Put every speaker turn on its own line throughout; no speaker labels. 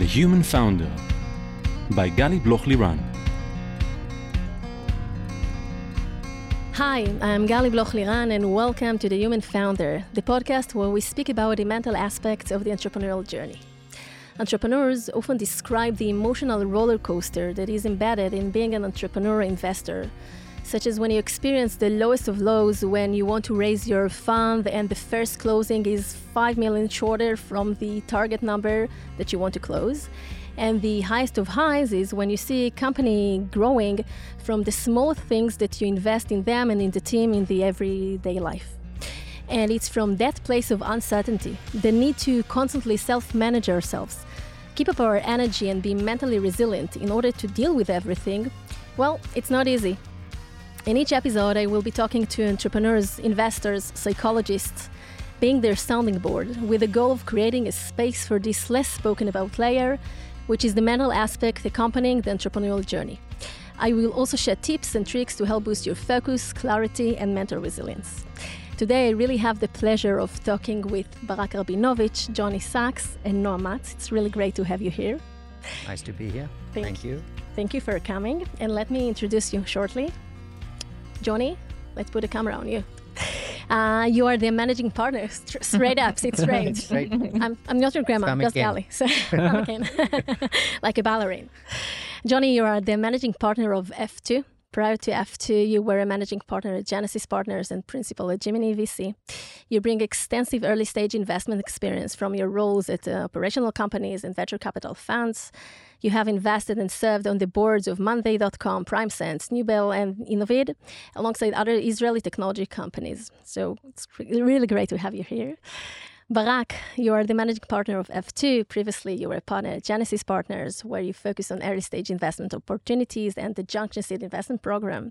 The Human Founder by Gali Bloch Liran.
Hi, I'm Gali Bloch Liran, and welcome to The Human Founder, the podcast where we speak about the mental aspects of the entrepreneurial journey. Entrepreneurs often describe the emotional roller coaster that is embedded in being an entrepreneur investor, such as when you experience the lowest of lows when you want to raise your fund and the first closing is 5 million shorter from the target number that you want to close. And the highest of highs is when you see a company growing from the small things that you invest in them and in the team in the everyday life. And it's from that place of uncertainty, the need to constantly self manage ourselves, keep up our energy, and be mentally resilient in order to deal with everything. Well, it's not easy. In each episode, I will be talking to entrepreneurs, investors, psychologists, being their sounding board, with the goal of creating a space for this less spoken about layer, which is the mental aspect accompanying the entrepreneurial journey. I will also share tips and tricks to help boost your focus, clarity, and mental resilience. Today, I really have the pleasure of talking with Barak Rabinowitz, Jonny Saacks, and Noa Matz. It's really great to have you here.
Nice to be here.
Thank,
Thank you.
Thank you for coming. And let me introduce you shortly. Jonny, let's put a camera on you. Uh, you are the managing partner, st- straight up, it's straight.
Straight.
I'm, I'm not your grandma, just
in.
Ali. So, stomach in. like a ballerina. Jonny, you are the managing partner of F2. Prior to F2, you were a managing partner at Genesis Partners and principal at Gemini VC. You bring extensive early stage investment experience from your roles at uh, operational companies and venture capital funds. You have invested and served on the boards of Monday.com, PrimeSense, Newbell, and Innovid, alongside other Israeli technology companies. So it's really great to have you here. Barak, you are the managing partner of F2. Previously, you were a partner at Genesis Partners, where you focus on early stage investment opportunities and the Junction Seed Investment Program.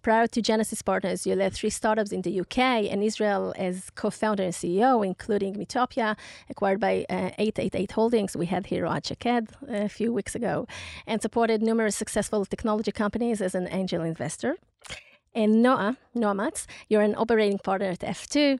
Prior to Genesis Partners, you led three startups in the UK and Israel as co founder and CEO, including Mytopia, acquired by uh, 888 Holdings. We had here Ohad Shaked a few weeks ago, and supported numerous successful technology companies as an angel investor. And Noa, Noa you're an operating partner at F2.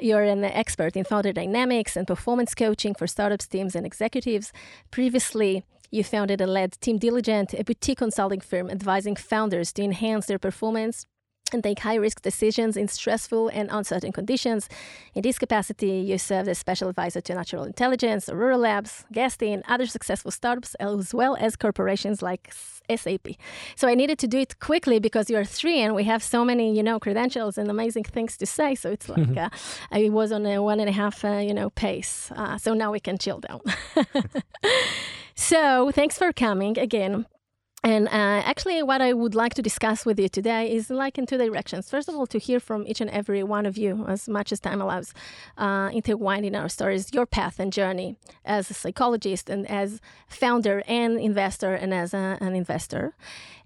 You're an expert in founder dynamics and performance coaching for startups, teams, and executives. Previously, you founded and led Team Diligent, a boutique consulting firm advising founders to enhance their performance and take high risk decisions in stressful and uncertain conditions. In this capacity, you served as special advisor to Natural Intelligence, Aurora Labs, Guesty, and other successful startups, as well as corporations like SAP. So I needed to do it quickly because you are three and we have so many, you know, credentials and amazing things to say. So it's like uh, I was on a one and a half, uh, you know, pace. Uh, so now we can chill down. so thanks for coming again. And uh, actually, what I would like to discuss with you today is like in two directions. First of all, to hear from each and every one of you, as much as time allows, uh, intertwined in our stories, your path and journey as a psychologist and as founder and investor and as a, an investor.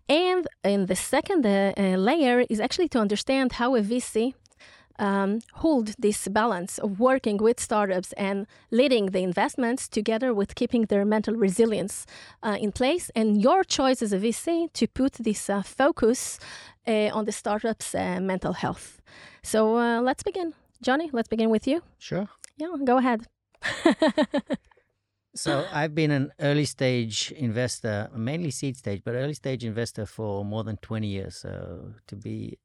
And in the second uh, uh, layer is actually to understand how a VC um, hold this balance of working with startups and leading the investments together with keeping their mental resilience uh, in place. And your choice as a VC to put this uh, focus uh, on the startups' uh, mental health. So uh, let's begin. Jonny, let's begin with you.
Sure.
Yeah, go ahead.
So I've been an early stage investor, mainly seed stage, but early stage investor for more than 20 years. So to be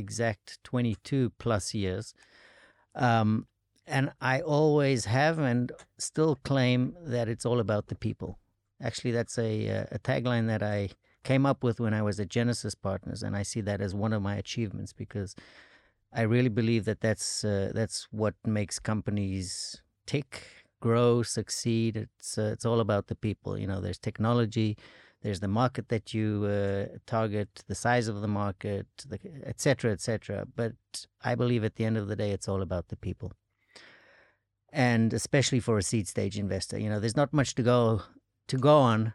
exact, 22 plus years. Um, and I always have and still claim that it's all about the people. Actually, that's a, a tagline that I came up with when I was at Genesis Partners, and I see that as one of my achievements because I really believe that that's uh, that's what makes companies tick, grow, succeed. It's uh, it's all about the people. You know, there's technology, there's the market that you uh, target, the size of the market, the, et cetera, et cetera. But I believe at the end of the day, it's all about the people. And especially for a seed stage investor, you know, there's not much to go to go on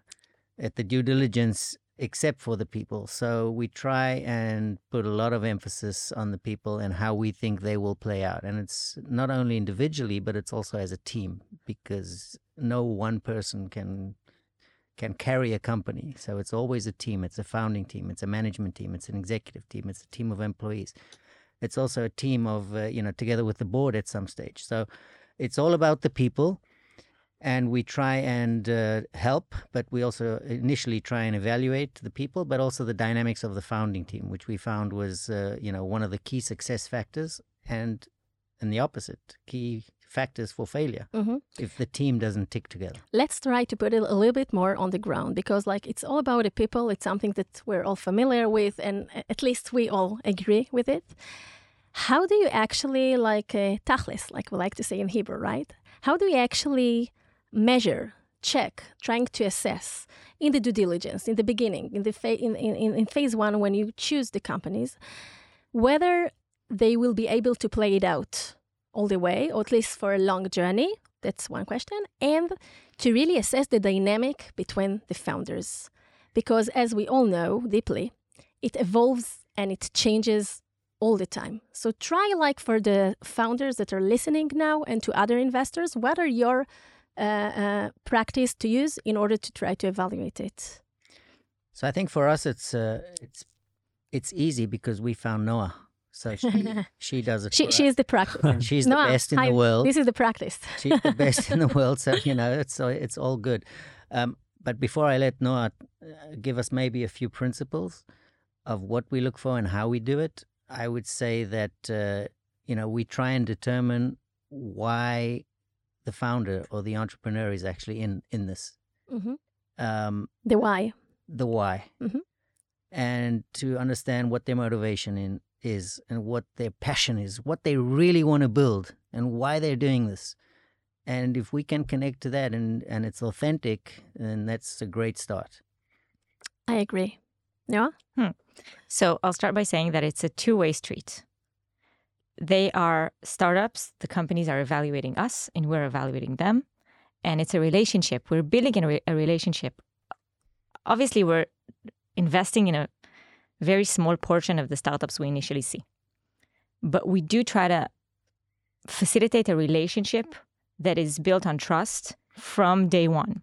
at the due diligence except for the people. So we try and put a lot of emphasis on the people and how we think they will play out. And it's not only individually, but it's also as a team because no one person can can carry a company. So it's always a team. It's a founding team. It's a management team. It's an executive team. It's a team of employees. It's also a team of uh, you know together with the board at some stage. So it's all about the people. and we try and uh, help, but we also initially try and evaluate the people, but also the dynamics of the founding team, which we found was, uh, you know, one of the key success factors, and and the opposite key factors for failure
Mhm.
if the team doesn't tick together.
let's try to put it a little bit more on the ground because like it's all about the people it's something that we're all familiar with and at least we all agree with it how do you actually like uh, tachlis like we like to say in hebrew right how do you actually measure check trying to assess in the due diligence in the beginning in the fa- in, in, in in phase one when you choose the companies whether they will be able to play it out all the way or at least for a long journey that's one question and to really assess the dynamic between the founders. Because as we all know deeply, it evolves and it changes all the time. So try, like, for the founders that are listening now and to other investors, what are your uh, uh, practice to use in order to try to evaluate it?
So I think for us, it's uh, it's it's easy because we found Noa. So she she does it.
She, she is the practice.
she's
Noa,
the best in
hi,
the world.
This is the practice.
She's the best in the world. So you know, it's it's all good. Um, but before I let Noa uh, give us maybe a few principles of what we look for and how we do it, I would say that uh, you know we try and determine why the founder or the entrepreneur is actually in in this.
Mhm.
Um,
The why.
the why
Mhm.
and to understand what their motivation in, is and what their passion is, what they really want to build and why they're doing this. And if we can connect to that and, and it's authentic, then that's a great start.
I agree. Noa? Hmm.
So I'll start by saying that it's a two way street. They are startups, the companies are evaluating us, and we're evaluating them. And it's a relationship. We're building a, re- a relationship. Obviously, we're investing in a very small portion of the startups we initially see. But we do try to facilitate a relationship that is built on trust from day one.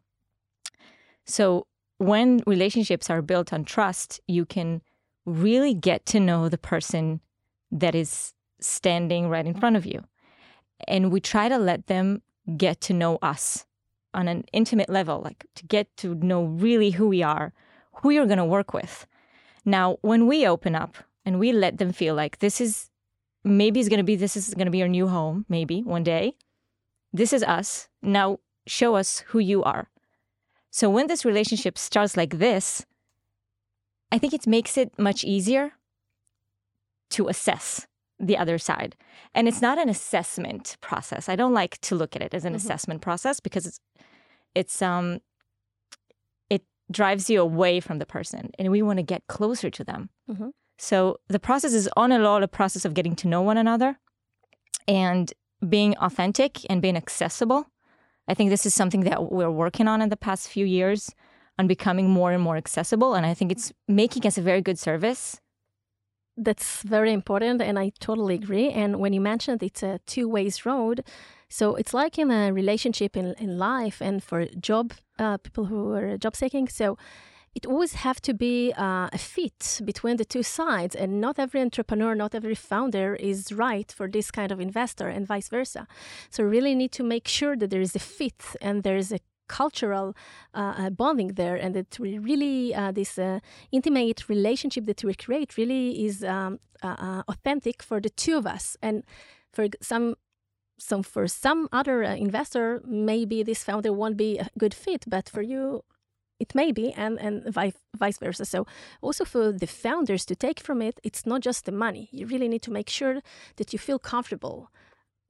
So when relationships are built on trust, you can really get to know the person that is standing right in front of you. And we try to let them get to know us on an intimate level, like to get to know really who we are, who you're going to work with. Now, when we open up and we let them feel like this is maybe it's going to be this is going to be your new home, maybe one day. This is us. Now show us who you are. So when this relationship starts like this, I think it makes it much easier to assess the other side. And it's not an assessment process. I don't like to look at it as an
Mhm.
assessment process because it's it's um drives you away from the person and we want to get closer to them.
Mhm.
So the process is on and all a process of getting to know one another and being authentic and being accessible. I think this is something that we're working on in the past few years on becoming more and more accessible. And I think it's making us a very good service.
That's very important, and I totally agree. And when you mentioned it's a two ways road, so it's like in a relationship in, in life and for job uh, people who are job seeking. So it always have to be uh, a fit between the two sides, and not every entrepreneur, not every founder is right for this kind of investor, and vice versa. So really need to make sure that there is a fit and there is a cultural uh, uh, bonding there, and that we really uh, this uh, intimate relationship that we create really is um, authentic for the two of us. And for some, some for some other uh, investor, maybe this founder won't be a good fit, but for you, it may be, and and vice versa. So also for the founders to take from it, it's not just the money. You really need to make sure that you feel comfortable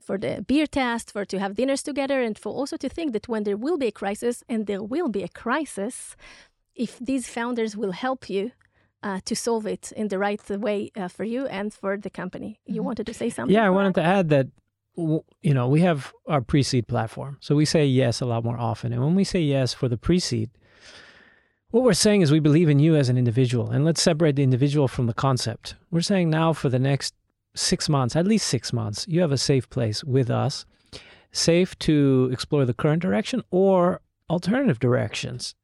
for the beer test, for to have dinners together, and for also to think that when there will be a crisis, and there will be a crisis, if these founders will help you uh, to solve it in the right way uh, for you and for the company. You
Mhm.
wanted to say something?
Yeah, I wanted to add that w- you know we have our pre-seed platform, so we say yes a lot more often. And when we say yes for the pre-seed, what we're saying is we believe in you as an individual, and let's separate the individual from the concept. We're saying now for the next six months, at least six months, you have a safe place with us, safe to explore the current direction or alternative directions.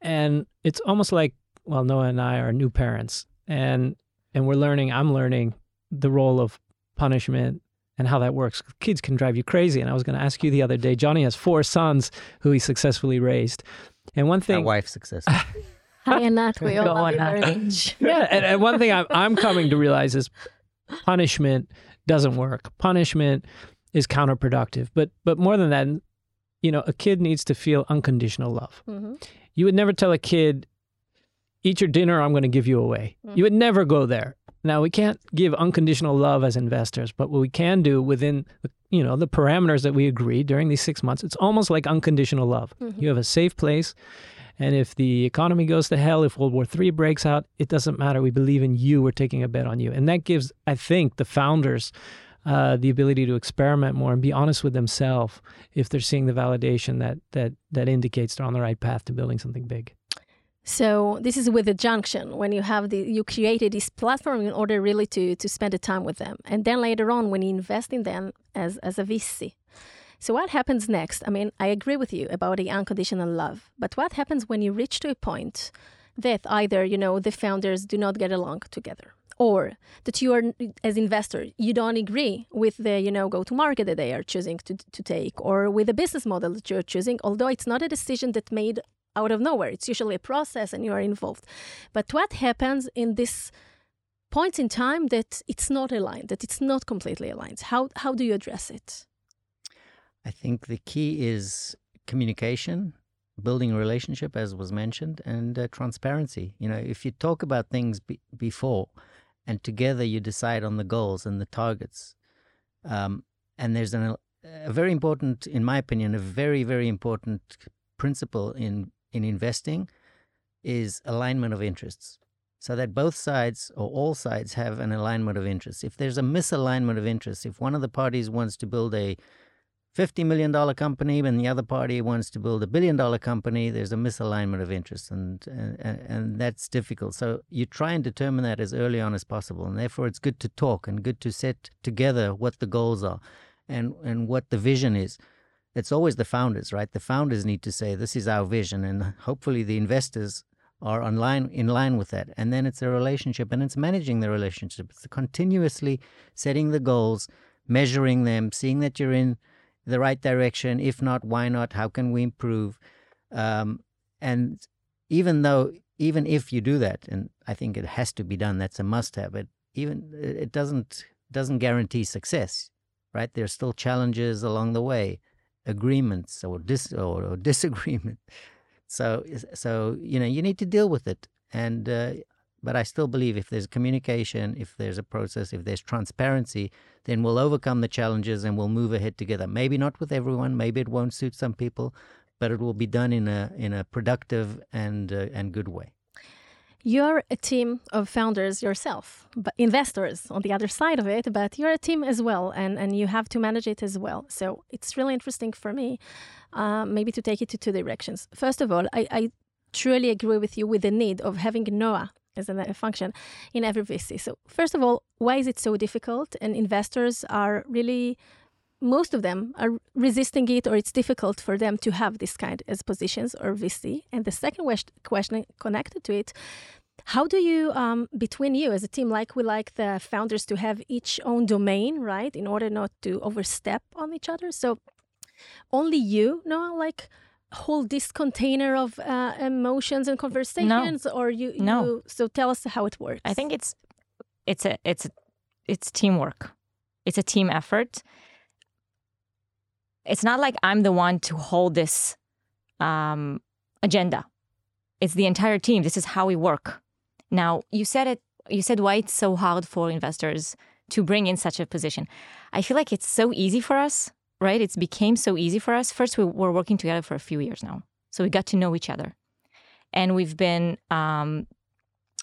And it's almost like well, Noa and I are new parents, and and we're learning. I'm learning the role of punishment and how that works. Kids can drive you crazy. And I was going to ask you the other day. Jonny has four sons who he successfully raised, and one thing,
My
thing.
wife's successful.
Hi, Anat. We all
Go
love
on,
you very
Nat.
much.
yeah, and, and one thing I'm, I'm coming to realize is punishment doesn't work. Punishment is counterproductive. But but more than that, you know, a kid needs to feel unconditional love.
Mhm.
You would never tell a kid, "Eat your dinner. I'm going to give you away." You would never go there. Now we can't give unconditional love as investors, but what we can do within you know the parameters that we agree during these six months, it's almost like unconditional love. You have a safe place. And if the economy goes to hell, if World War III breaks out, it doesn't matter. We believe in you. We're taking a bet on you. And that gives, I think, the founders uh, the ability to experiment more and be honest with themselves if they're seeing the validation that that that indicates they're on the right path to building something big.
So this is with the junction when you have the you created this platform in order really to to spend the time with them, and then later on when you invest in them as as a VC. So what happens next? I mean, I agree with you about the unconditional love, but what happens when you reach to a point that either you know the founders do not get along together, or that you are as investor you don't agree with the you know go to market that they are choosing to to take, or with the business model that you're choosing, although it's not a decision that made out of nowhere. It's usually a process and you are involved. But what happens in this point in time that it's not aligned, that it's not completely aligned? How, how do you address it?
I think the key is communication, building a relationship, as was mentioned, and uh, transparency. You know, if you talk about things be- before and together you decide on the goals and the targets, um, and there's an, a very important, in my opinion, a very, very important principle in, in investing is alignment of interests. So that both sides or all sides have an alignment of interests. If there's a misalignment of interests, if one of the parties wants to build a $50 million company and the other party wants to build a billion dollar company, there's a misalignment of interests and, and, and that's difficult. So you try and determine that as early on as possible. And therefore, it's good to talk and good to set together what the goals are and, and what the vision is. It's always the founders, right? The founders need to say, this is our vision. And hopefully the investors are on line, in line with that. And then it's a relationship and it's managing the relationship. It's continuously setting the goals, measuring them, seeing that you're in the right direction. If not, why not? How can we improve? Um, and even though, even if you do that, and I think it has to be done, that's a must-have. But even it doesn't doesn't guarantee success, right? There's still challenges along the way, agreements or dis or, or disagreement. So so you know you need to deal with it, and uh, but I still believe if there's communication, if there's a process, if there's transparency, then we'll overcome the challenges and we'll move ahead together. Maybe not with everyone, maybe it won't suit some people, but it will be done in a in a productive and uh, and good way.
You're a team of founders yourself, but investors on the other side of it, but you're a team as well, and, and you have to manage it as well. So it's really interesting for me, uh, maybe to take it to two directions. First of all, I, I truly agree with you with the need of having Noa as a function in every VC. So, first of all, why is it so difficult? And investors are really, most of them are resisting it, or it's difficult for them to have this kind as positions or VC. And the second question connected to it. How do you, um, between you as a team, like we like the founders to have each own domain, right, in order not to overstep on each other? So, only you, Noa, like hold this container of uh, emotions and conversations
no.
or you
no.
you, so tell us how it works?
I think it's it's a it's a, it's teamwork. It's a team effort. It's not like i'm the one to hold this um, agenda. It's the entire team. This is how we work. Now you said it you said why it's so hard for investors to bring in such a position. I feel like it's so easy for us right? It's became so easy for us. First, we were working together for a few years now, so we got to know each other, and we've been um,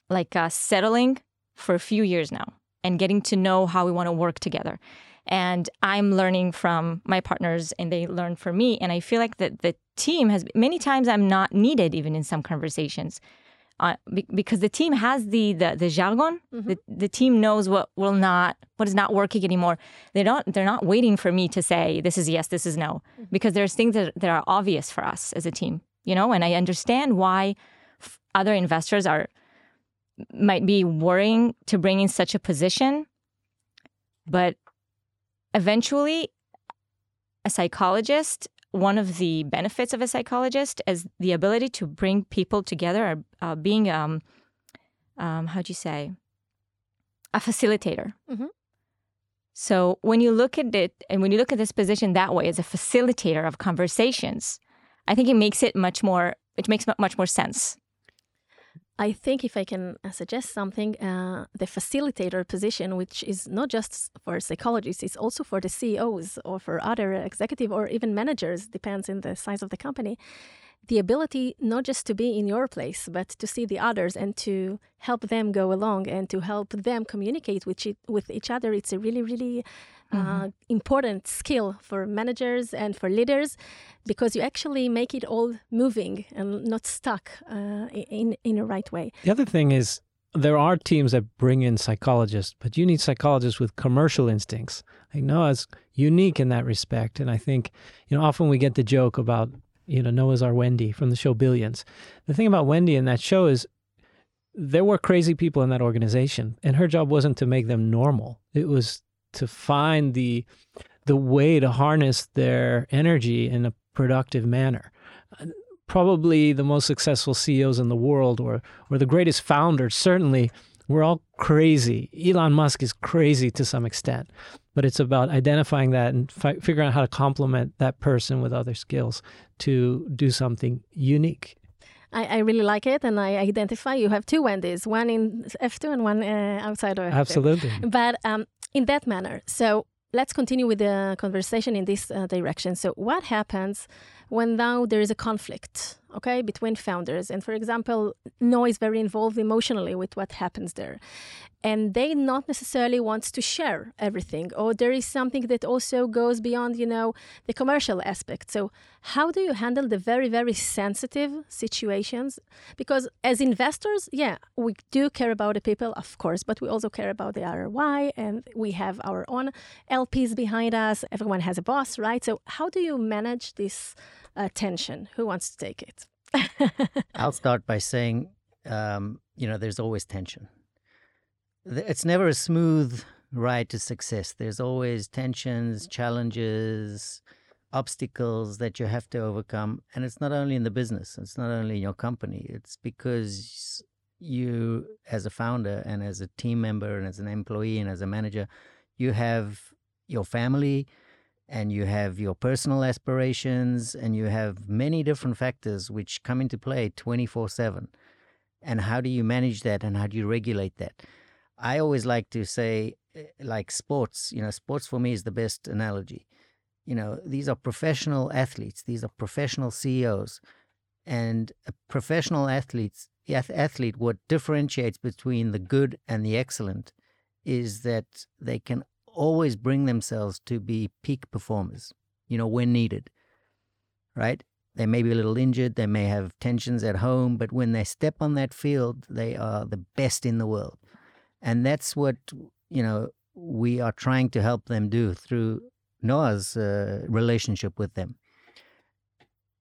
like uh, settling for a few years now and getting to know how we want to work together. And I'm learning from my partners, and they learn from me. And I feel like that the team has many times I'm not needed even in some conversations. Uh, be, because the team has the the, the jargon. Mm-hmm. The, the team knows what will not what is not working anymore. They don't they're not waiting for me to say this is yes, this is no, mm-hmm. because there's things that, that are obvious for us as a team, you know. And I understand why f- other investors are might be worrying to bring in such a position, but eventually, a psychologist, one of the benefits of a psychologist is the ability to bring people together, uh, being, um, um, how'd you say, a facilitator.
Mhm.
So when you look at it, and when you look at this position that way, as a facilitator of conversations, I think it makes it much more. It makes much more sense.
I think if I can uh, suggest something, uh, the facilitator position, which is not just for psychologists, it's also for the CEOs or for other executive or even managers, depends in the size of the company. The ability not just to be in your place, but to see the others and to help them go along and to help them communicate with, with each other. It's a really, really uh, important skill for managers and for leaders because you actually make it all moving and not stuck uh, in in a right way.
The other thing is there are teams that bring in psychologists, but you need psychologists with commercial instincts. I know it's unique in that respect, and I think you know often we get the joke about you know Noa's our Wendy from the show Billions. The thing about Wendy in that show is there were crazy people in that organization, and her job wasn't to make them normal. It was to find the the way to harness their energy in a productive manner. Probably the most successful CEOs in the world, or or the greatest founders, certainly, we're all crazy. Elon Musk is crazy to some extent, but it's about identifying that and fi- figuring out how to complement that person with other skills to do something unique.
I, I really like it, and I identify you have two Wendy's, one in F2 and one uh, outside of F2.
Absolutely.
But um, in that manner, so let's continue with the conversation in this uh, direction. So, what happens when now there is a conflict, okay, between founders? And for example, Noa is very involved emotionally with what happens there. And they not necessarily want to share everything, or there is something that also goes beyond, you know, the commercial aspect. So, how do you handle the very, very sensitive situations? Because as investors, yeah, we do care about the people, of course, but we also care about the ROI, and we have our own LPs behind us. Everyone has a boss, right? So, how do you manage this tension? Who wants to take it?
I'll start by saying, um, you know, there's always tension. It's never a smooth ride to success. There's always tensions, challenges, obstacles that you have to overcome. And it's not only in the business, it's not only in your company. It's because you, as a founder and as a team member and as an employee and as a manager, you have your family, and you have your personal aspirations and you have many different factors which come into play 24 7 and how do you manage that and how do you regulate that? I always like to say eh, like sports you know sports for me is the best analogy. You know these are professional athletes these are professional ceos and a professional athletes athlete what differentiates between the good and the excellent is that they can always bring themselves to be peak performers, you know, when needed, right? They may be a little injured, they may have tensions at home, but when they step on that field, they are the best in the world. And that's what, you know, we are trying to help them do through Noa's uh, relationship with them.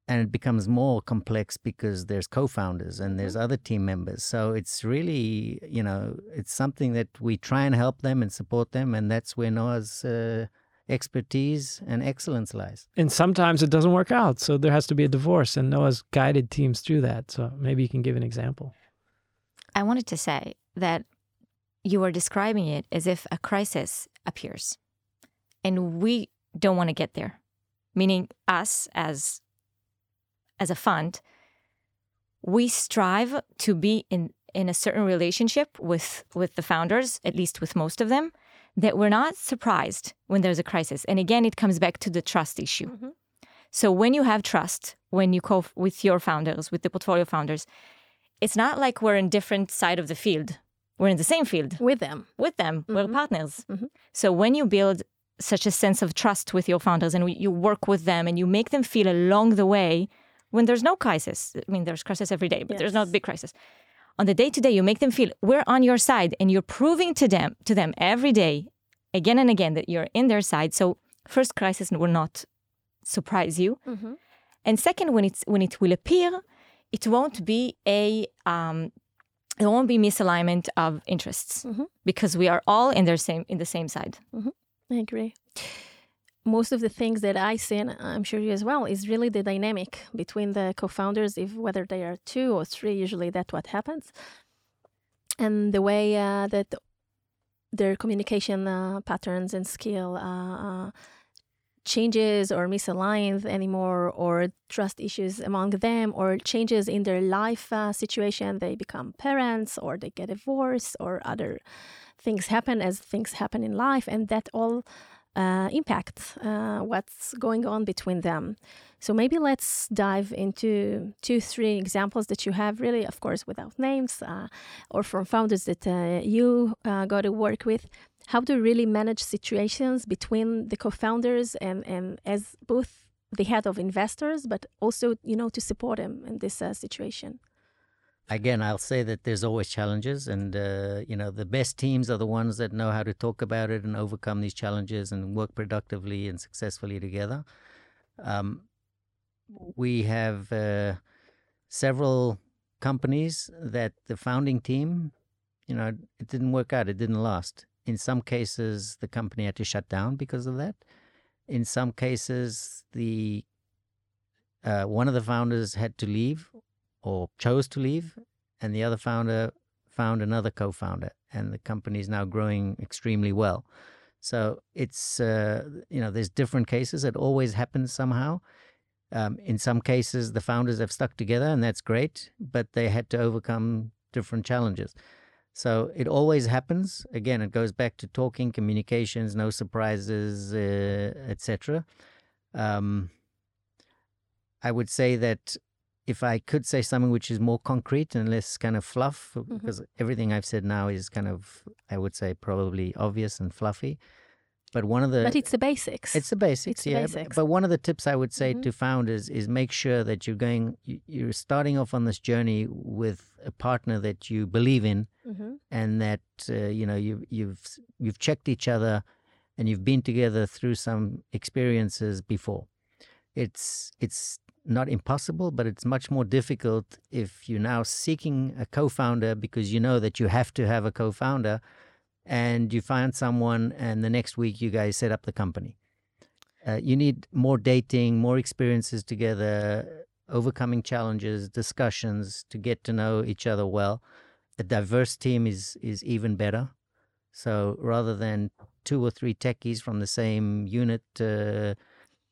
And it becomes more complex because there's co-founders and there's other team members. So it's really, you know, it's something that we try and help them and support them, and that's where Noa's uh, expertise and excellence lies.
And sometimes it doesn't work out. So there has to be a divorce, and Noa's guided teams through that. So maybe you can give an example.
I wanted to say that you are describing it as if a crisis appears, and we don't want to get there. Meaning, us as as a fund, we strive to be in in a certain relationship with with the founders, at least with most of them, that we're not surprised when there's a crisis. And again, it comes back to the trust issue.
Mhm.
So when you have trust, when you co with your founders, with the portfolio founders, it's not like we're in different side of the field. We're in the same field
With them.
with them. We're
Mhm.
partners.
Mhm.
So when you build such a sense of trust with your founders and you work with them and you make them feel along the way when there's no crisis. I mean, there's crisis every day, but there's not big crisis. On the day to day, you make them feel we're on your side, and you're proving to them to them every day, again and again, that you're in their side. So first crisis will not surprise you,
Mhm.
and second, when it's when it will appear, it won't be a um, there won't be misalignment of interests
Mhm.
because we are all in their same in the same side.
I agree. Most of the things that I see, and I'm sure you as well, is really the dynamic between the co-founders, if whether they are two or three. Usually, that's what happens, and the way uh, that their communication uh, patterns and skill uh, uh changes or misaligned anymore, or trust issues among them, or changes in their life uh, situation. They become parents, or they get divorced, or other things happen as things happen in life, and that all uh, impact uh, what's going on between them. So maybe let's dive into two, three examples that you have, really, of course, without names, uh, or from founders that uh, you uh, got to work with. How to really manage situations between the co-founders and, and as both the head of investors, but also, you know, to support them in this uh, situation
again, I'll say that there's always challenges, and uh, you know the best teams are the ones that know how to talk about it and overcome these challenges and work productively and successfully together. Um, we have uh, several companies that the founding team, you know, it didn't work out. It didn't last. In some cases, the company had to shut down because of that. In some cases, the uh, one of the founders had to leave or chose to leave, and the other founder found another co-founder, and the company is now growing extremely well. So it's uh, you know there's different cases. It always happens somehow. Um, in some cases, the founders have stuck together, and that's great, but they had to overcome different challenges. So it always happens. Again, it goes back to talking, communications, no surprises, uh, etc. Um, I would say that if I could say something which is more concrete and less kind of fluff, mm-hmm. because everything I've said now is kind of, I would say, probably obvious and fluffy. But one of the
but it's the basics.
It's the basics,
it's
yeah.
The basics.
But, one of the tips I would say
mm-hmm.
to founders is make sure that you're going, you're starting off on this journey with a partner that you believe in, mm-hmm. and that uh, you know you you've you've checked each other, and you've been together through some experiences before. It's it's not impossible, but it's much more difficult if you're now seeking a co founder because you know that you have to have a co founder and you find someone and the next week you guys set up the company. Uh, you need more dating, more experiences together, overcoming challenges, discussions to get to know each other well. A diverse team is is even better. So rather than two or three techies from the same unit, uh,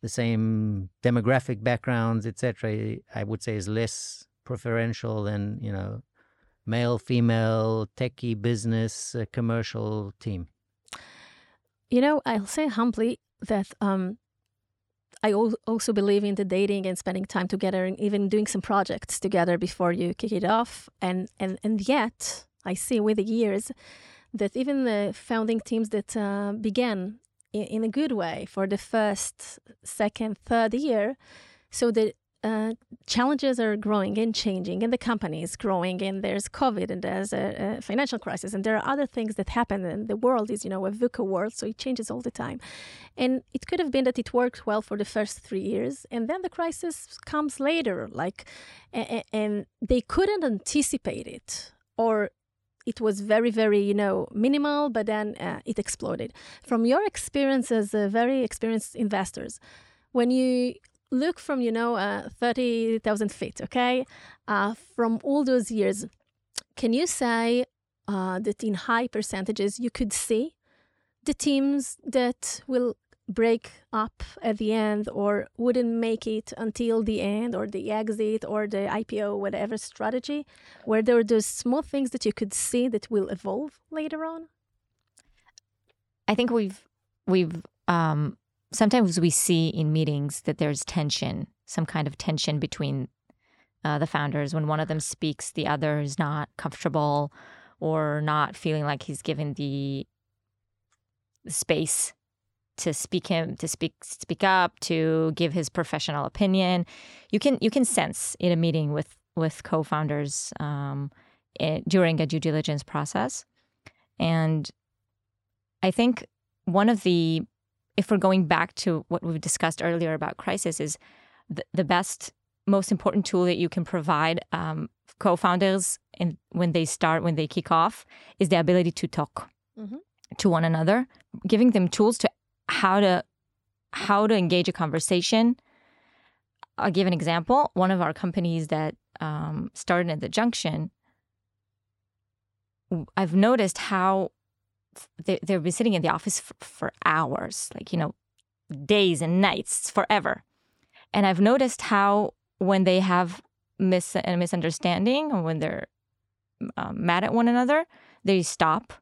the same demographic backgrounds, etc., I would say is less preferential than you know male, female, techie, business, uh, commercial team.
You know, I'll say humbly that um, I also believe in the dating and spending time together, and even doing some projects together before you kick it off. And and and yet, I see with the years that even the founding teams that uh, began in, a good way for the first, second, third year. So the uh, challenges are growing and changing, and the company is growing, and there's COVID, and there's a, a, financial crisis, and there are other things that happen, and the world is, you know, a VUCA world, so it changes all the time. And it could have been that it worked well for the first three years, and then the crisis comes later, like, and, and they couldn't anticipate it, or it was very, very, you know, minimal, but then uh, it exploded. From your experience as a very experienced investors, when you look from, you know, uh, 30,000 feet, okay, uh, from all those years, can you say uh, that in high percentages you could see the teams that will break up at the end or wouldn't make it until the end or the exit or the IPO, whatever strategy, where there are those small things that you could see that will evolve later on?
I think we've we've um, sometimes we see in meetings that there's tension, some kind of tension between uh, the founders. When one of them speaks, the other is not comfortable or not feeling like he's given the space to speak him to speak speak up to give his professional opinion you can you can sense in a meeting with with co-founders um, it, during a due diligence process and i think one of the if we're going back to what we've discussed earlier about crisis is the, the best most important tool that you can provide um, co-founders in, when they start when they kick off is the ability to talk mm-hmm. to one another giving them tools to how to how to engage a conversation. I'll give an example. One of our companies that um, started at the junction, I've noticed how they, they've been sitting in the office for, for hours, like, you know, days and nights, forever. And I've noticed how when they have mis- a misunderstanding or when they're um, mad at one another, they stop.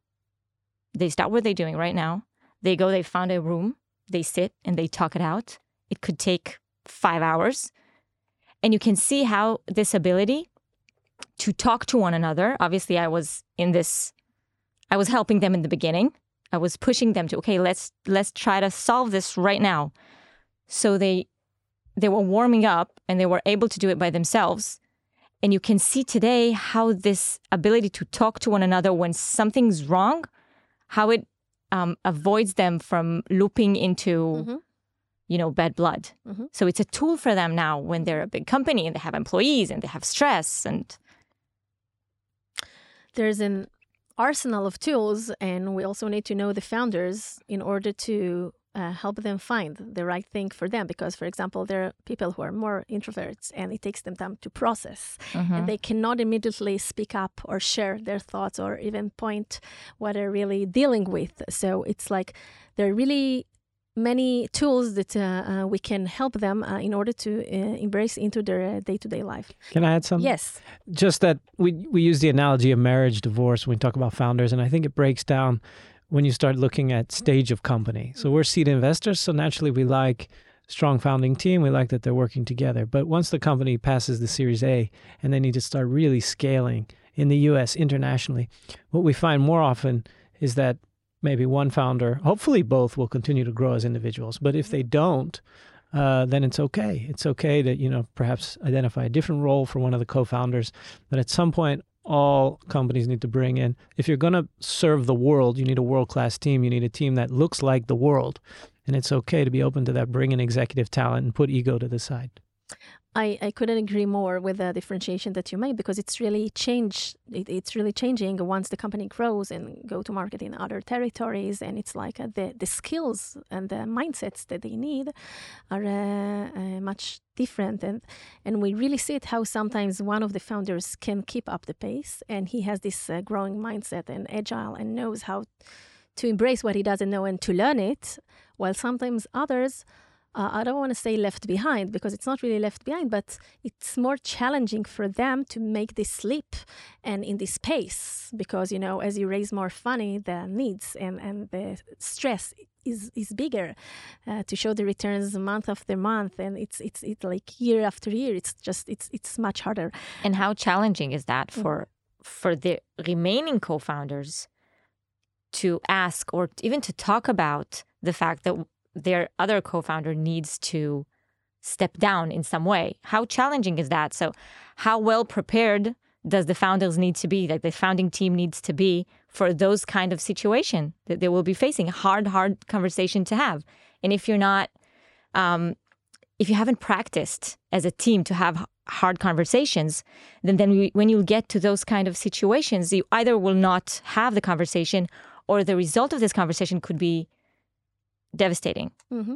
They stop what they're doing right now. They go, they found a room, they sit and they talk it out. It could take five hours. And you can see how this ability to talk to one another, obviously, I was in this, I was helping them in the beginning. I was pushing them to, okay, let's let's try to solve this right now. So they they were warming up and they were able to do it by themselves. And you can see today how this ability to talk to one another when something's wrong, how it um, avoids them from looping into,
Mhm.
you know, bad blood.
Mhm.
So it's a tool for them now when they're a big company and they have employees and they have stress and
there's an arsenal of tools, and we also need to know the founders in order to uh, help them find the right thing for them. Because, for example, there are people who are more introverts, and it takes them time to process, and they cannot immediately speak up or share their thoughts or even point what they're really dealing with. So it's like there are really many tools that uh, uh, we can help them uh, in order to uh, embrace into their day to day life.
Can I add something?
yes.
just that we we use the analogy of marriage divorce when we talk about founders and i think it breaks down when you start looking at stage of company. So we're seed investors so naturally we like strong founding team. We like that they're working together. But once the company passes the series a and they need to start really scaling in the us internationally what we find more often is that maybe one founder hopefully both will continue to grow as individuals. But if they don't uh, then it's okay. It's okay to you know perhaps identify a different role for one of the co-founders. But at some point, all companies need to bring in. If you're going to serve the world, you need a world-class team. You need a team that looks like the world, and it's okay to be open to that. Bring in executive talent and put ego to the side.
I, I couldn't agree more with the differentiation that you made because it's really changed. It, it's really changing once the company grows and go to market in other territories, and it's like uh, the the skills and the mindsets that they need are uh, uh, much different, and and we really see it how sometimes one of the founders can keep up the pace, and he has this uh, growing mindset and agile and knows how to embrace what he doesn't know and to learn it, while sometimes others uh, I don't want to say left behind because it's not really left behind, but it's more challenging for them to make this leap and in this pace because you know as you raise more money, the needs and and the stress is is bigger uh, to show the returns month after month, and it's it's it's like year after year. It's just it's it's much harder.
and how challenging is that for for the remaining co-founders to ask or even to talk about the fact that their other co-founder needs to step down in some way. How challenging is that? So how well prepared does the founders need to be like the founding team needs to be for those kind of situation that they will be facing? Hard hard conversation to have. And if you're not um, if you haven't practiced as a team to have hard conversations, then then we, when you get to those kind of situations, you either will not have the conversation, or the result of this conversation could be devastating.
hmm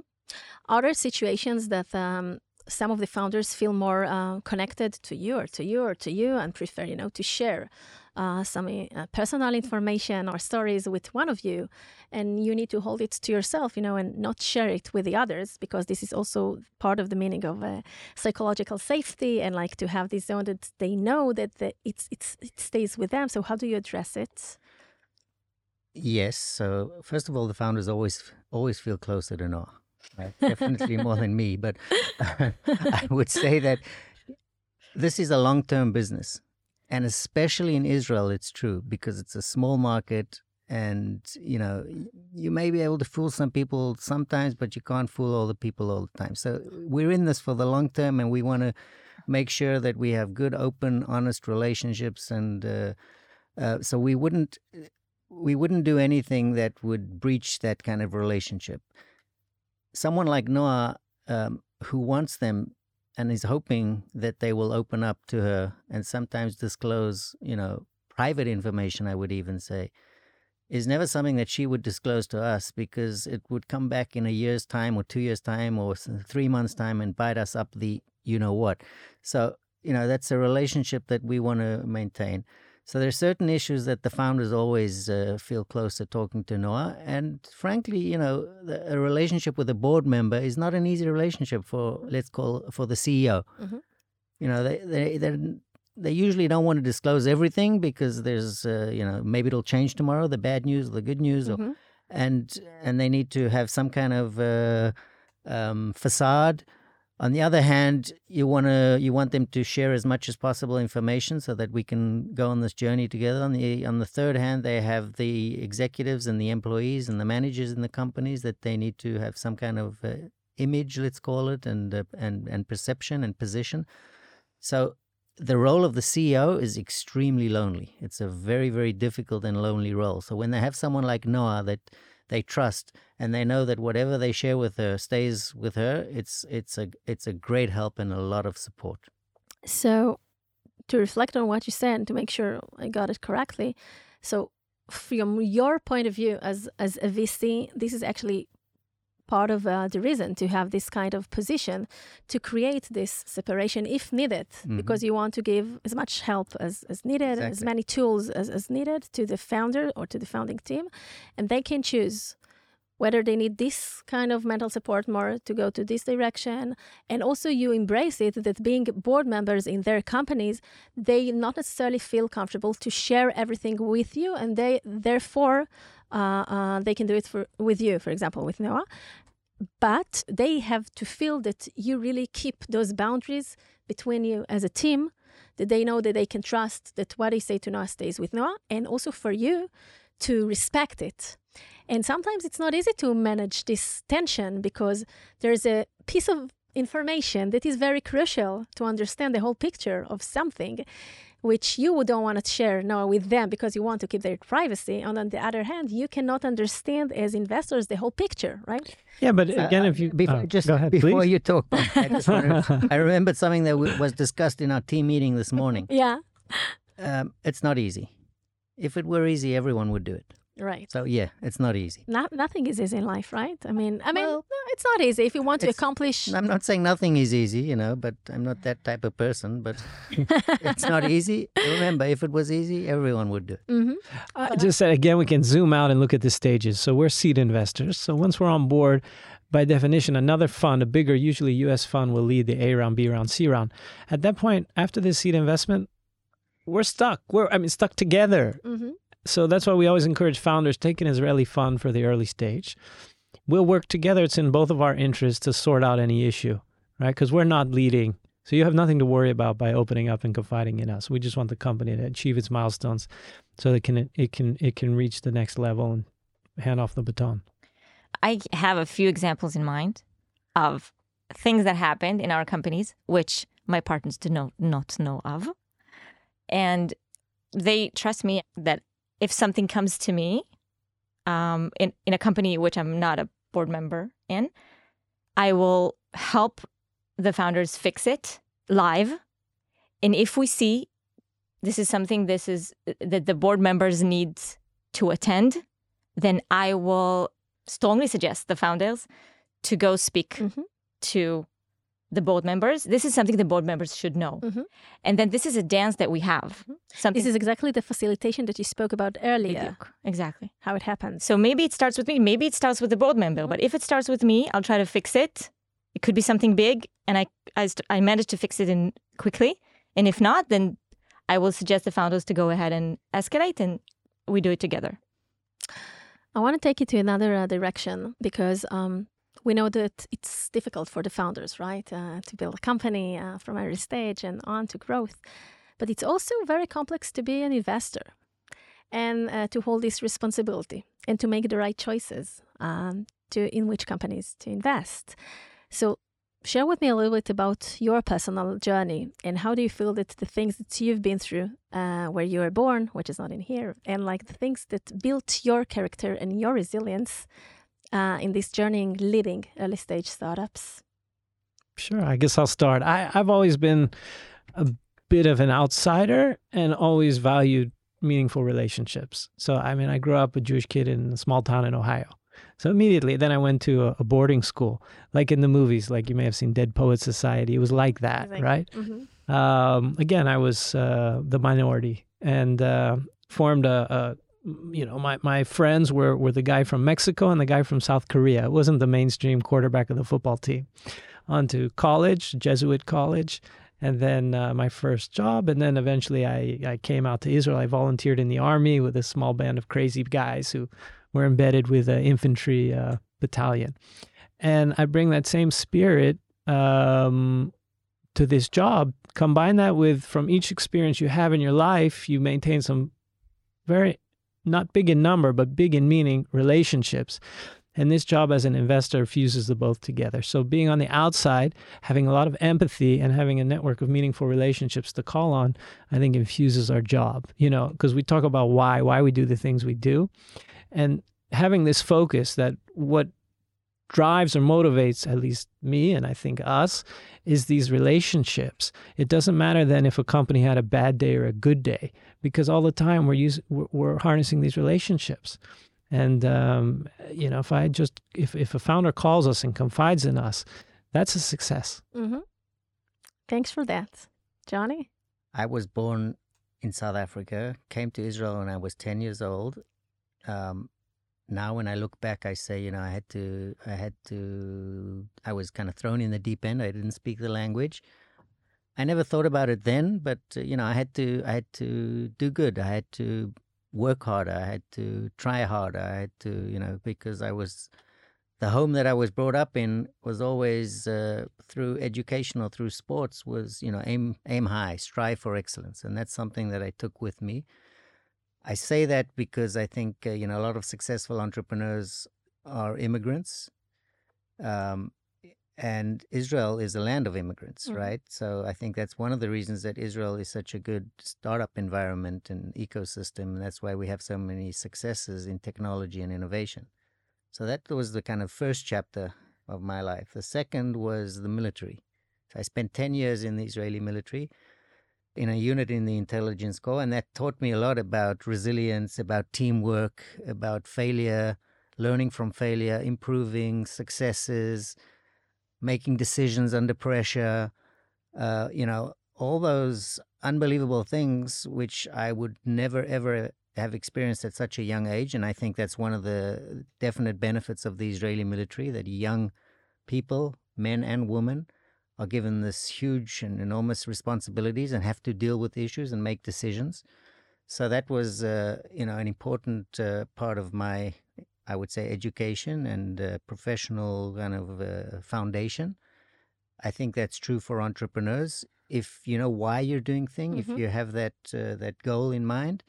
Other situations that um, some of the founders feel more uh, connected to you or to you or to you and prefer, you know, to share uh, some uh, personal information or stories with one of you, and you need to hold it to yourself, you know, and not share it with the others because this is also part of the meaning of uh, psychological safety and like to have this zone that they know that the, it's it's it stays with them. So how do you address it?
Yes. So first of all, the founders always always feel closer to Noa. Right? Definitely more than me, but I would say that this is a long term business, and especially in Israel, it's true because it's a small market, and you know you may be able to fool some people sometimes, but you can't fool all the people all the time. So we're in this for the long term, and we want to make sure that we have good, open, honest relationships, and uh, uh, so we wouldn't we wouldn't do anything that would breach that kind of relationship. Someone like Noa, um, who wants them and is hoping that they will open up to her and sometimes disclose, you know, private information, I would even say, is never something that she would disclose to us because it would come back in a year's time or two years' time or three months' time and bite us up the you know what. So, you know, that's a relationship that we want to maintain. So there are certain issues that the founders always uh, feel closer talking to Noa. And frankly, you know, the, a relationship with a board member is not an easy relationship for, let's call, for the CEO.
Mhm.
You know, they, they, they usually don't want to disclose everything because there's uh, you know maybe it'll change tomorrow the bad news the good news or,
Mhm.
and and they need to have some kind of uh, um, facade on the other hand you want to you want them to share as much as possible information so that we can go on this journey together on the on the third hand they have the executives and the employees and the managers in the companies that they need to have some kind of uh, image let's call it and uh, and and perception and position so the role of the CEO is extremely lonely. It's a very, very difficult and lonely role. So when they have someone like Noa that they trust and they know that whatever they share with her stays with her, it's it's a it's a great help and a lot of support.
So, to reflect on what you said, and to make sure I got it correctly, so from your point of view as as a VC, this is actually part of uh, the reason to have this kind of position to create this separation if needed because you want to give as much help as, as needed as many tools as, as needed to the founder or to the founding team and they can choose whether they need this kind of mental support more to go to this direction and also you embrace it that being board members in their companies they not necessarily feel comfortable to share everything with you and they therefore Uh, uh, they can do it for with you for example with Noa. But they have to feel that you really keep those boundaries between you as a team that they know that they can trust that what they say to Noa stays with Noa and also for you to respect it. And sometimes it's not easy to manage this tension because there's a piece of information that is very crucial to understand the whole picture of something which you don't want to share now with them because you want to keep their privacy and on the other hand you cannot understand as investors the whole picture right
Yeah, but
Uh,
again,
uh,
if you
before,
oh,
just
go ahead,
before
please.
you talk, I, just wanted, I remembered something that w- was discussed in our team meeting this morning.
yeah
Um, it's not easy. If it were easy, everyone would do it.
Right
So yeah, it's not easy.
not, nothing is easy in life right i mean i mean
Well,
no, it's not easy if you want to accomplish
I'm not saying nothing is easy, you know, but I'm not that type of person. But it's not easy. Remember, if it was easy, everyone would do it.
Mhm.
I just said again, we can zoom out and look at the stages. So we're seed investors. So once we're on board, by definition, another fund, a bigger, usually U.S. fund, will lead the A round, B round, C round. At that point, after this seed investment, we're stuck. We're I mean stuck together.
Mhm.
So that's why we always encourage founders take an Israeli fund for the early stage. We'll work together. It's in both of our interests to sort out any issue, right? Because we're not leading. So you have nothing to worry about by opening up and confiding in us. We just want the company to achieve its milestones so that it can it can it can reach the next level and hand off the baton.
I have a few examples in mind of things that happened in our companies, which my partners did not, not know of. And they trust me that if something comes to me um, in, in a company which I'm not a board member in, I will help the founders fix it live. And if we see this is something this is that the board members need to attend, then I will strongly suggest the founders to go speak
Mhm.
to the board members. This is something the board members should know.
Mhm.
And then this is a dance that we have. Something
this is exactly the facilitation that you spoke about earlier
Biduk. exactly.
how it happens
So maybe it starts with me. Maybe it starts with the board member. But if it starts with me, I'll try to fix it. It could be something big, and I I, st- I managed to fix it in quickly. And if not, then I will suggest the founders to go ahead and escalate, and we do it together.
I want to take you to another uh, direction because um, we know that it's difficult for the founders, right, uh, to build a company uh, from early stage and on to growth. But it's also very complex to be an investor and uh, to hold this responsibility and to make the right choices um, to in which companies to invest. So, share with me a little bit about your personal journey and how do you feel that the things that you've been through uh, where you were born, which is not in here, and like the things that built your character and your resilience uh, in this journey in leading early stage startups.
Sure, I guess I'll start. I, I've always been a bit of an outsider and always valued meaningful relationships. So, I mean, I grew up a Jewish kid in a small town in Ohio. So immediately, then I went to a, a boarding school, like in the movies, like you may have seen Dead Poet Society. It was like that,
Like-
right?
Mhm.
um, again, I was uh, the minority and uh, formed a, a, you know, my, my friends were, were the guy from Mexico and the guy from South Korea. It wasn't the mainstream quarterback of the football team. On to college, Jesuit college, and then uh, my first job. And then eventually I, I came out to Israel. I volunteered in the army with a small band of crazy guys who were embedded with an infantry uh, battalion. And I bring that same spirit um, to this job combine that with from each experience you have in your life you maintain some very not big in number but big in meaning relationships. And this job as an investor fuses the both together. So being on the outside having a lot of empathy and having a network of meaningful relationships to call on i think infuses our job you know because we talk about why why we do the things we do. And having this focus that what drives or motivates at least me and i think us is these relationships. It doesn't matter then if a company had a bad day or a good day, because all the time we're using we're, we're harnessing these relationships. And um, you know, if I just if if a founder calls us and confides in us, that's a success.
Mhm. Thanks for that, Jonny.
I was born in South Africa, came to Israel when I was 10 years old. Um, now when I look back, I say, you know, I had to, I had to, I was kind of thrown in the deep end. I didn't speak the language. I never thought about it then, but uh, you know, I had to, I had to do good. I had to work harder. I had to try harder. I had to, you know, because I was, the home that I was brought up in was always uh, through education or through sports was you know aim aim high, strive for excellence, and that's something that I took with me. I say that because I think uh, you know a lot of successful entrepreneurs are immigrants, um, and Israel is a land of immigrants,
Mhm.
right? So I think that's one of the reasons that Israel is such a good startup environment and ecosystem. And that's why we have so many successes in technology and innovation. So that was the kind of first chapter of my life. The second was the military. So I spent 10 years in the Israeli military in a unit in the intelligence corps, and that taught me a lot about resilience, about teamwork, about failure, learning from failure, improving successes, making decisions under pressure, uh, you know, all those unbelievable things which I would never ever have experienced at such a young age. And I think that's one of the definite benefits of the Israeli military that young people, men and women, are given this huge and enormous responsibilities and have to deal with issues and make decisions. So that was, uh, you know, an important uh, part of my, I would say, education and uh, professional kind of uh, foundation. I think that's true for entrepreneurs. If you know why you're doing thing,
Mhm.
if you have that uh, that goal in mind,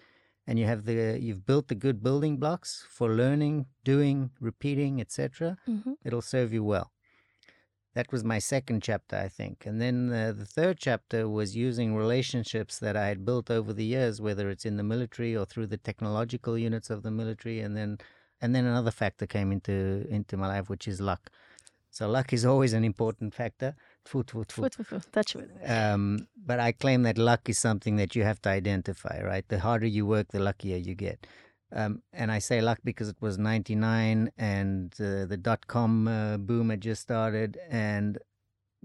and you have the you've built the good building blocks for learning, doing, repeating, etc
hmm
it'll serve you well. That was my second chapter, I think. And then uh, the third chapter was using relationships that I had built over the years, whether it's in the military or through the technological units of the military. And then, and then another factor came into into my life, which is luck. So luck is always an important factor. Tfu, tfu, tfu.
Foot, foot, foot. Touch wood.
Um, but I claim that luck is something that you have to identify, right? The harder you work, the luckier you get. Um, and I say luck because it was 99 and uh, the dot com uh, boom had just started. And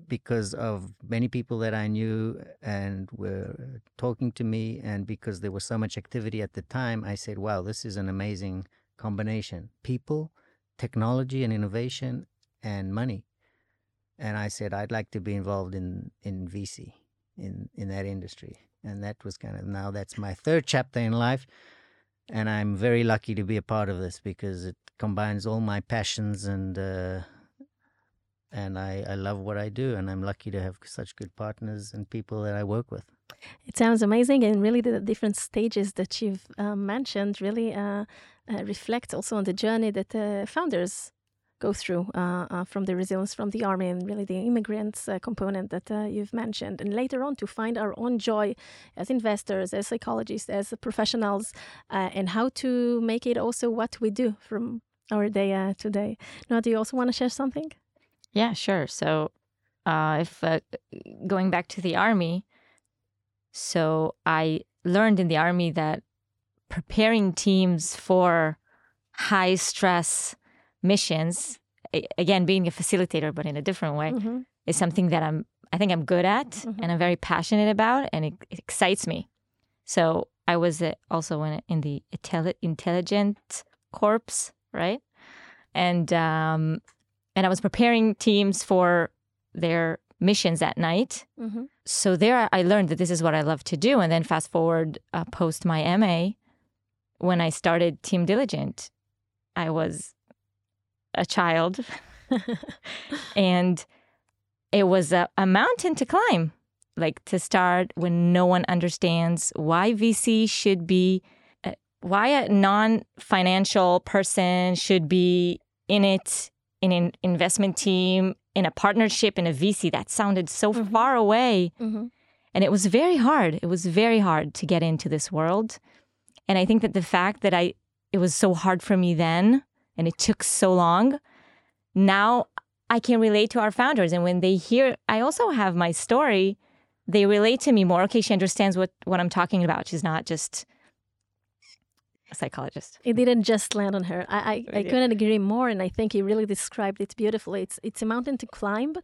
because of many people that I knew and were talking to me, and because there was so much activity at the time, I said, wow, this is an amazing combination. People, technology, and innovation, and money. And I said I'd like to be involved in in VC in in that industry, and that was kind of now that's my third chapter in life, and I'm very lucky to be a part of this because it combines all my passions and uh, and I I love what I do, and I'm lucky to have such good partners and people that I work with.
It sounds amazing, and really the different stages that you've uh, mentioned really uh, uh, reflect also on the journey that founders go through uh, uh, from the resilience from the army and really the immigrants uh, component that uh, you've mentioned, and later on to find our own joy as investors, as psychologists, as professionals, uh, and how to make it also what we do from our day uh, to day. Now, do you also want to share something?
Yeah, sure. So, if going back to the army, so I learned in the army that preparing teams for high stress missions, again, being a facilitator, but in a different way,
Mhm.
is something that I'm, I think I'm good at
Mhm.
and I'm very passionate about and it, it excites me. So I was uh, also in, in the intelli- intelligent corps, right? And, um, and I was preparing teams for their missions at night
Mhm.
so there I learned that this is what I love to do. And then fast forward uh, post my MA, when I started Team Diligent, I was a child and it was a, a mountain to climb. Like to start when no one understands why VC should be, uh, why a non financial person should be in it, in an investment team, in a partnership, in a VC. That sounded so
Mhm.
far away.
Mhm.
And it was very hard. It was very hard to get into this world. And I think that the fact that I it was so hard for me then and it took so long, now I can relate to our founders. And when they hear I also have my story, they relate to me more. Okay, she understands what, what I'm talking about. She's not just a psychologist.
It didn't just land on her. I, I, I couldn't agree more, and I think you really described it beautifully. It's it's a mountain to climb.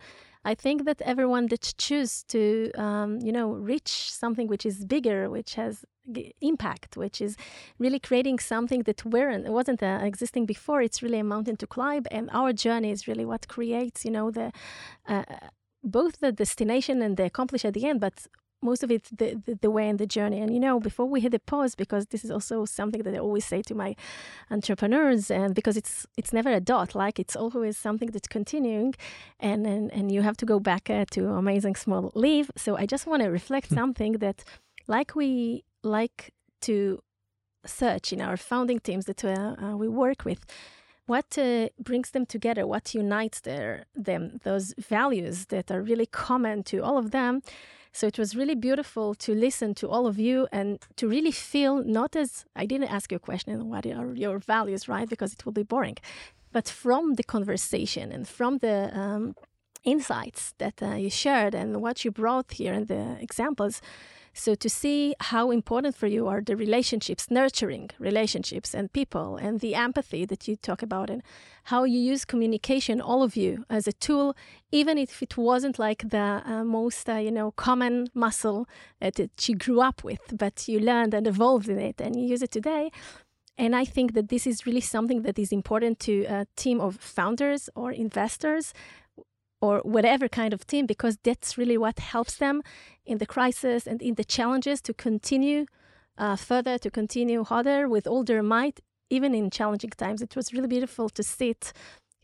I think that everyone that choose to, um, you know, reach something which is bigger, which has impact, which is really creating something that weren't wasn't uh, existing before. It's really a mountain to climb, and our journey is really what creates, you know, the uh, both the destination and the accomplish at the end, but most of it the, the, the way and the journey. And you know, before we hit the pause, because this is also something that I always say to my entrepreneurs, and because it's it's never a dot, like it's always something that's continuing, and and, and you have to go back uh, to amazing small leave. So I just want to reflect something that, like we like to search in our founding teams that uh, uh, we work with. What uh, brings them together? What unites their them? Those values that are really common to all of them. So it was really beautiful to listen to all of you and to really feel not as i didn't ask you a question what are your values right? Because it will be boring. But from the conversation and from the um, insights that uh, you shared and what you brought here and the examples so to see how important for you are the relationships, nurturing relationships and people, and the empathy that you talk about, and how you use communication, all of you, as a tool, even if it wasn't like the uh, most, uh, you know, common muscle uh, that you grew up with, but you learned and evolved in it, and you use it today. And I think that this is really something that is important to a team of founders or investors or whatever kind of team, because that's really what helps them in the crisis and in the challenges to continue uh, further, to continue harder with all their might, even in challenging times. It was really beautiful to see it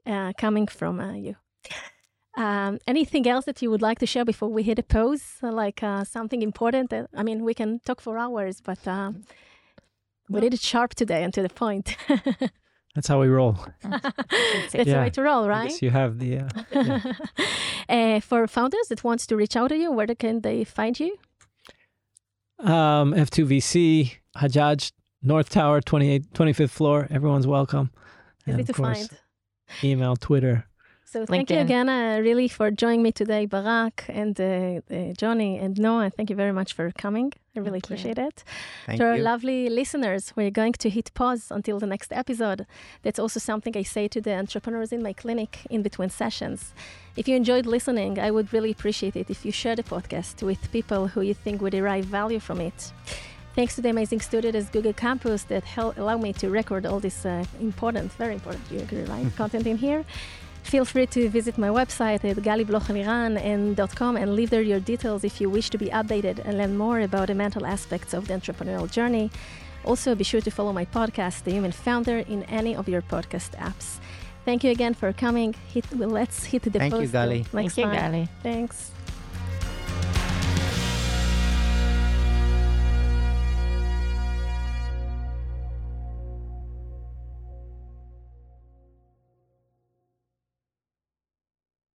uh, coming from uh, you. Um, anything else that you would like to share before we hit a pause? Like uh, something important? That, I mean, we can talk for hours, but um, we did it sharp today and to the point.
That's how we roll.
That's the
Yeah.
way to roll, right?
Yes, you have the. Uh, yeah.
uh, for founders that wants to reach out to you, where can they find you?
um, F2VC, Hagag, North Tower, 28, 25th floor. Everyone's welcome.
Easy
And
to
course,
find.
email, Twitter.
So thank you again, uh, really, for joining me today, Barak and uh, uh, Jonny and Noa. Thank you very much for coming. I really
Thank you.
appreciate it.
Thank
to our
you.
lovely listeners, we're going to hit pause until the next episode. That's also something I say to the entrepreneurs in my clinic in between sessions. If you enjoyed listening, I would really appreciate it if you share the podcast with people who you think would derive value from it. Thanks to the amazing studio at Google Campus that help allow me to record all this uh, important, very important, you agree, right? Content in here. Feel free to visit my website at galiblochliran and leave there your details if you wish to be updated and learn more about the mental aspects of the entrepreneurial journey. Also, be sure to follow my podcast, The Human Founder, in any of your podcast apps. Thank you again for coming. Hit, well, let's hit the
Thank you,
post till
Gali.
Next
Thank you. Gali.
Thanks.